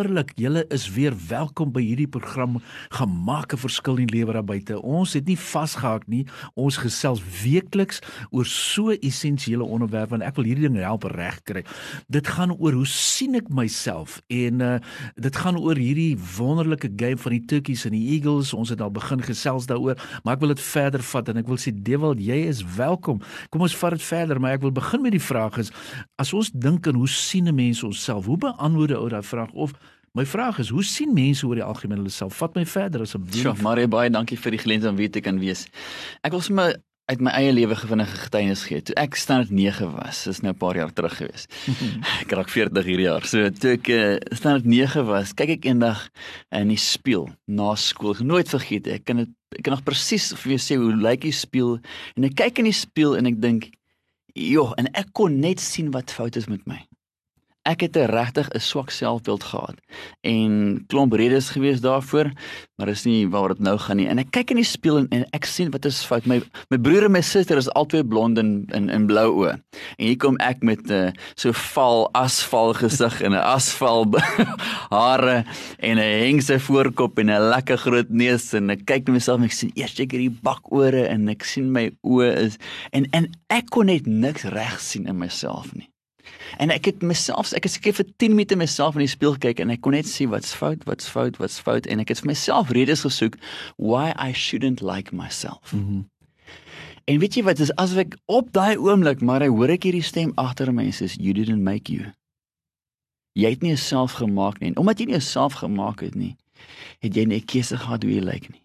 Wonderlik. Julle is weer welkom by hierdie program Gemaak 'n verskil in lewe daar buite. Ons het nie vasgehak nie. Ons gesels weekliks oor so essensiële onderwerpe en ek wil hierdie ding help regkry. Dit gaan oor hoe sien ek myself en uh dit gaan oor hierdie wonderlike game van die Turkies en die Eagles. Ons het al begin gesels daaroor, maar ek wil dit verder vat en ek wil sê Dewald, jy is welkom. Kom ons vat dit verder, maar ek wil begin met die vraag is as ons dink aan hoe sien 'n mens onsself? Hoe beantwoord ou daai vraag of My vraag is, hoe sien mense oor die algemeen hulle self? Vat my verder asseblief. Ja, Marie, baie dankie vir die geleentheid om weer te kan wees. Ek wil sommer uit my eie lewe gewinnige getuienis gee. Toe ek standaard 9 was, dis nou 'n paar jaar terug gewees. ek raak 40 hierdie jaar. So toe ek uh, standaard 9 was, kyk ek eendag in die spieël na skool. Nooit vergeet ek kan dit ek kan nog presies vir jou sê hoe lyk die spieël en ek kyk in die spieël en ek dink, "Joh, en ek kon net sien wat fout is met my." Ek het 'n regtig 'n swak selfbeeld gehad en klomp redes gewees daarvoor, maar is nie waar dit nou gaan nie. En ek kyk in die spieël en, en ek sien wat is fout. My my broer en my suster is albei blond en in in blou oë. En hier kom ek met 'n uh, so val asfal gesig en 'n asfal hare en 'n hengse voorkop en 'n lekker groot neus en ek kyk na myself en ek sien eers ek hierdie bakore en ek sien my oë is en en ek kon net niks reg sien in myself nie. En ek het myself ek het seker vir 10 minute myself in die spieël gekyk en ek kon net sien wat's fout, wat's fout, wat's fout en ek het vir myself redes gesoek why I shouldn't like myself. Mm -hmm. En weet jy wat is as ek op daai oomblik maar ek hoor ek hierdie stem agter my sê you didn't make you. Jy het nie jouself gemaak nie. En omdat jy nie jouself gemaak het nie, het jy nie 'n keuse gehad hoe jy lyk nie.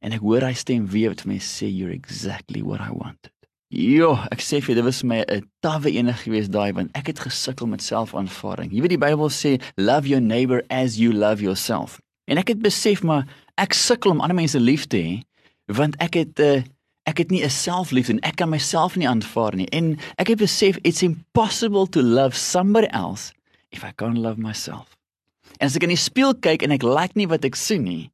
En ek hoor hy stem weer wat vir my sê you're exactly what I wanted. Jo, ek sê vir dit was my 'n tawwe enig geweest daai want ek het gesukkel met selfaanvaarding. Jy weet die Bybel sê love your neighbor as you love yourself. En ek het besef maar ek sukkel om ander mense lief te hê want ek het uh, ek het nie 'n selfliefde en ek kan myself nie aanvaar nie. En ek het besef it's impossible to love somebody else if I can't love myself. En as ek in die spieël kyk en ek like nie wat ek sien nie,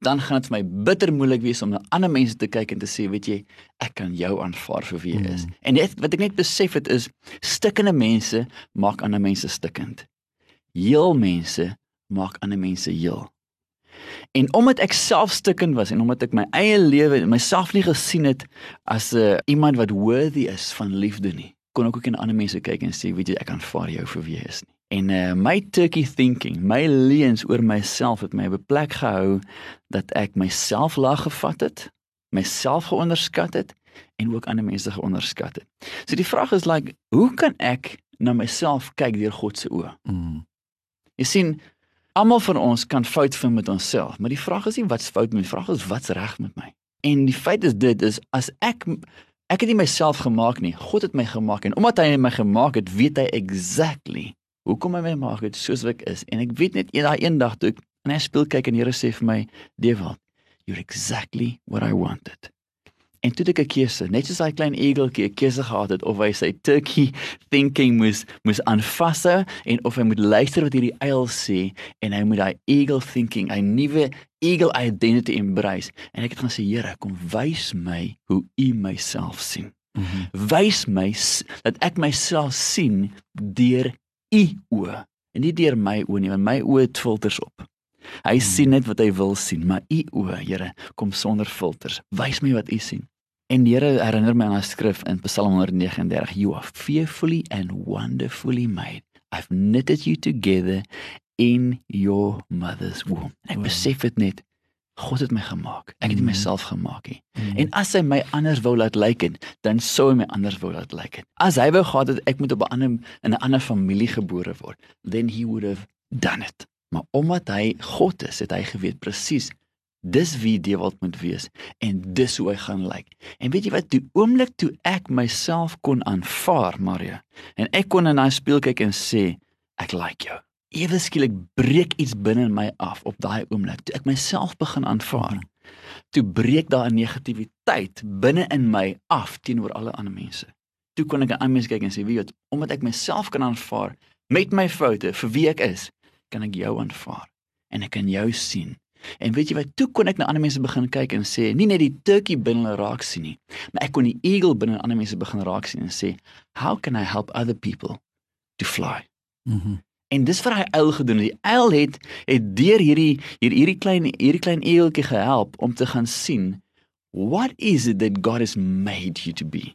dan gaan dit vir my bitter moeilik wees om na ander mense te kyk en te sê, weet jy, ek kan jou aanvaar vir wie jy is. Mm. En net wat ek net besef het is stikkende mense maak ander mense stikkend. Heel mense maak ander mense heel. En omdat ek self stikkend was en omdat ek my eie lewe en myself nie gesien het as 'n uh, iemand wat worthy is van liefde nie, kon ek ook in ander mense kyk en sê, weet jy, ek aanvaar jou vir wie jy is nie. En uh, my turkey thinking, my leuns oor myself het my op 'n plek gehou dat ek myself laag gevat het, myself geonderskat het en ook ander mense geonderskat het. So die vraag is like, hoe kan ek na myself kyk deur God se oë? Mm. Jy sien, almal van ons kan fout vind met onsself, maar die vraag is nie wat's fout met my, die vraag is wat's reg met my. En die feit is dit is as ek ek het nie myself gemaak nie, God het my gemaak en omdat hy my gemaak het, weet hy exactly hoekom hy my maak het soos ek is? En ek weet net daai eendag toe ek en hy speel kyk en Here sê vir my Dewald you're exactly what I wanted. En toe ek 'n keuse net soos daai klein eageltjie 'n keuse gehad het of hy sy turkey thinking moes moes aanvasse en of hy moet luister wat hierdie uil sê en hy moet daai eagle thinking 'n nuwe eagle identity embrace. En ek het gaan sê Here kom wys my hoe u myself sien. Mm -hmm. Wys my dat ek myself sien deur u oë en nie deur my oë nie want my oë het filters op. Hy hmm. sien net wat hy wil sien, maar u oë, Here, kom sonder filters. Wys my wat u sien. En die Here herinner my aan 'n skrif in Psalm 139, you are fearfully and wonderfully made. I've knitted you together in your mother's womb. En ek besef dit net God het my gemaak. Ek het nie mm. myself gemaak nie. Mm. En as hy my anders wou laat lyk het, dan sou hy my anders wou laat lyk het. As hy wou gehad het ek moet op 'n ander in 'n ander familie gebore word, then he would have done it. Maar omdat hy God is, het hy geweet presies dis wie Dewald moet wees en dis hoe hy gaan lyk. En weet jy wat, die oomblik toe ek myself kon aanvaar, Maria, en ek kon in daai spieël kyk en sê ek like jou. Ewe skielik breek iets binne in my af op daai oomblik. Toe ek myself begin aanvaar. Toe breek daar 'n negativiteit binne in my af teenoor alle ander mense. Toe kon ek aan ander mense kyk en sê, "Weet, omdat ek myself kan aanvaar met my foute vir wie ek is, kan ek jou aanvaar en ek kan jou sien." En weet jy wat, toe kon ek na ander mense begin kyk en sê, nie net die turkey binne hulle raak sien nie, maar ek kon die eagle binne ander mense begin raak sien en sê, "How can I help other people to fly?" Mhm. Mm En dis wat hy uil gedoen. Die uil het het deur hierdie hier hierdie klein hierdie klein eeltjie gehelp om te gaan sien what is it that God has made you to be.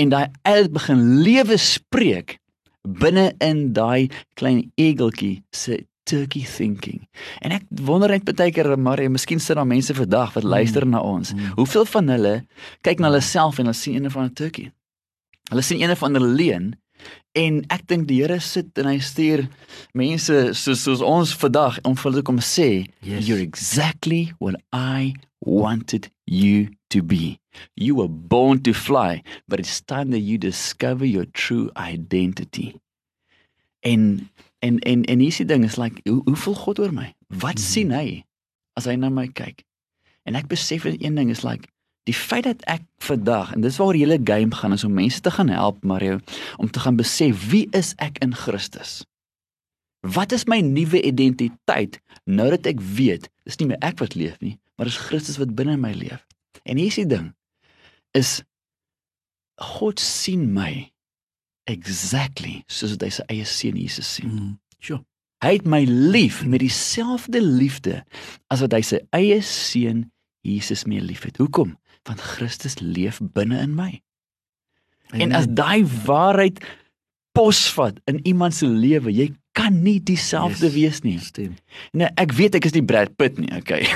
En daai uil begin lewe spreek binne in daai klein eageltjie se turkey thinking. En ek wonder net baie keer maar miskien sit daar mense vandag wat luister na ons. Mm. Hoeveel van hulle kyk na hulle self en hulle sien een of ander turkey. Hulle sien een of ander leuen en ek dink die Here sit en hy stuur mense soos soos ons vandag om vir hulle te kom sê Yes. you're exactly what I wanted you to be. You were born to fly, but it's time that you discover your true identity. En en en en hierdie ding is like hoe hoe voel God oor my? Wat Mhm. sien hy as hy na my kyk? En ek besef een ding is like die feit dat ek vandag en dis waar die hele game gaan is om mense te gaan help Mario om te gaan besef wie is ek in Christus? Wat is my nuwe identiteit nou dat ek weet dis nie meer ek wat leef nie, maar dis Christus wat binne in my leef. En hier is die ding is God sien my exactly soos wat hy sy eie seun Jesus sien. Mm. Sjoe. Hy het my lief met dieselfde liefde as wat hy sy eie seun Jesus mee liefhet. Hoekom? Want Christus leef binne in my. En as daai waarheid posvat in iemand se lewe, jy kan nie dieselfde Yes. wees nie. stem. Nee, ek weet ek is nie Brad Pitt nie, okay.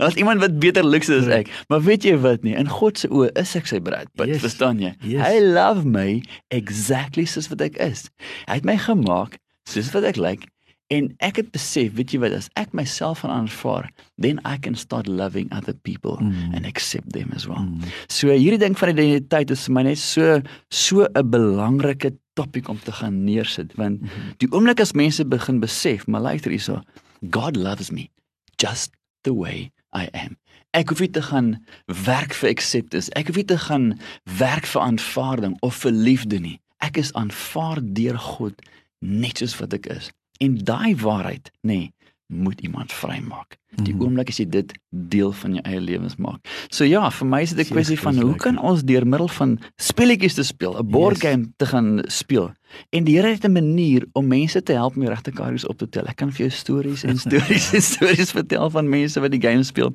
Daar's iemand wat beter lyk as ek, maar weet jy wat nie? In God se oë is ek sy Brad Pitt, Yes. verstaan jy? Yes. Hy love my exactly soos wat ek is. Hy het my gemaak soos wat ek lyk en ek het besef, weet jy wat, as ek myself van aanvaar, then I can start loving other people Mm. and accept them as well. Mm. So hierdie ding van identiteit is vir my net so so 'n belangrike topik om te gaan neersit want Mhm. die oomblik as mense begin besef, maar luister hierso, God loves me just the way I am. Ek hoef nie te gaan werk vir acceptance. Ek hoef nie te gaan werk vir aanvaarding of vir liefde nie. Ek is aanvaar deur God net soos wat ek is. En daai waarheid, nê, nee, moet iemand vrymaak. Die Mhm. oomblik as jy dit deel van jou eie lewens maak. So ja, vir my is dit 'n kwessie van hoe kan ons deur middel van spelletjies te speel, 'n board Yes. game te gaan speel. En die Here het 'n manier om mense te help om die regte kaartjies op te tel. Ek kan vir jou stories en stories en stories vertel van mense wat die game speel.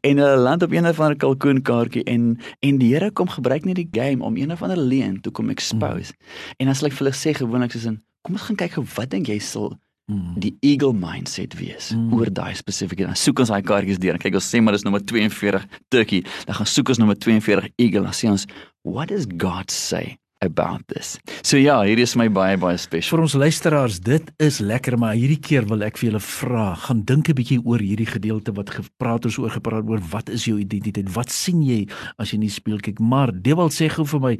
En hulle land op een of ander kalkoenkaartjie en en die Here kom gebruik net die game om een of ander leuen toe kom expose. En as ek vir hulle sê gewoonlik soos in kom ons gaan kyk gou wat dink jy sal Mm. die eagle mindset wees Mm. oor daai spesifieke dan soek ons daai kaartjies deur en kyk ons sê maar dis nommer 42 turkey dan gaan soek ons nommer 42 eagle dan sê ons what does God say about this so ja hier is my baie baie special Vir ons luisteraars, dit is lekker, maar hierdie keer wil ek vir julle vra, gaan dink 'n bietjie oor hierdie gedeelte wat gepraat ons oor gepraat oor wat is jou identiteit? Wat sien jy as jy in die spieël kyk? Maar Dewald sê gou vir my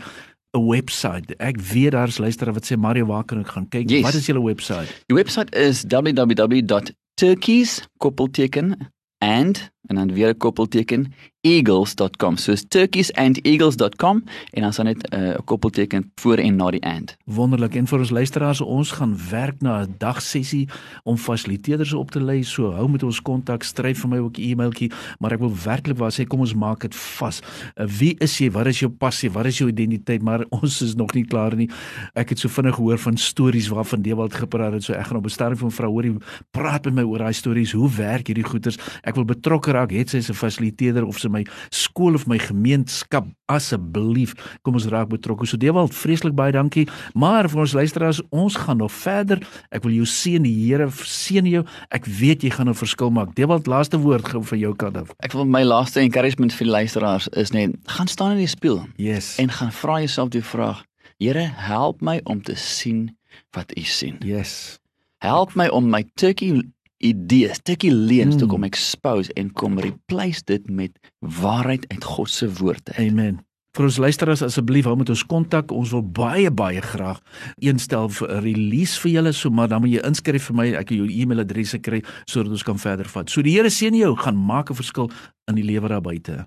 'n webwerf. Ek weet daar's luisteraars wat sê Mario, waar kan ek gaan kyk? Yes. Wat is julle webwerf? die website is www.turkeys koppelteken and en dan weer 'n koppelteken eagles.com so is turkeysанdeagles.com en dan daar net eh, 'n uh, koppelteken voor en na die and Wonderlik. En vir ons luisteraars, ons gaan werk na 'n dagsessie om fasiliteerders op te lei. So hou met ons kontak, skryf vir my ook 'n e-mailtjie, maar ek wil werklik waar sê kom ons maak dit vas. Uh, Wie is jy? Wat is jou passie? Wat is jou identiteit? Maar ons is nog nie klaar nie. Ek het so vinnig gehoor van stories waarvan Dewald gepraat het. So ek gaan op stadium van vrou hoorie praat met my oor daai stories. Hoe werk hierdie goeters? Ek wil betrokke raak. Het sy 'n fasiliteerder of sy my skool of my gemeenskap asseblief kom ons raak betrokke. So Dewald, vreeslik baie dankie. Maar vir ons luisteraars, ons gaan nog verder. Ek wil jou seën, die Here seën jou. Ek weet jy gaan 'n verskil maak. Dewald, laaste woord gou van jou kant af. ek wil my laaste encouragement vir die luisteraars is net gaan staan in die spieël Yes. en gaan vra jouself die vraag Here help my om te sien wat u sien yes. help my om my turkey idees turkey leuns Mm. te kom expose en kom replace dit met waarheid uit God se woord uit Amen. vir ons luisteraars asseblief hou met ons kontak. Ons wil baie baie graag eenstel vir 'n release vir julle, so maar dan moet jy inskryf vir my. Ek het jou e-mailadres kry sodat ons kan verder vat. So die Here seën jou, gaan maak 'n verskil in die lewe daar buite.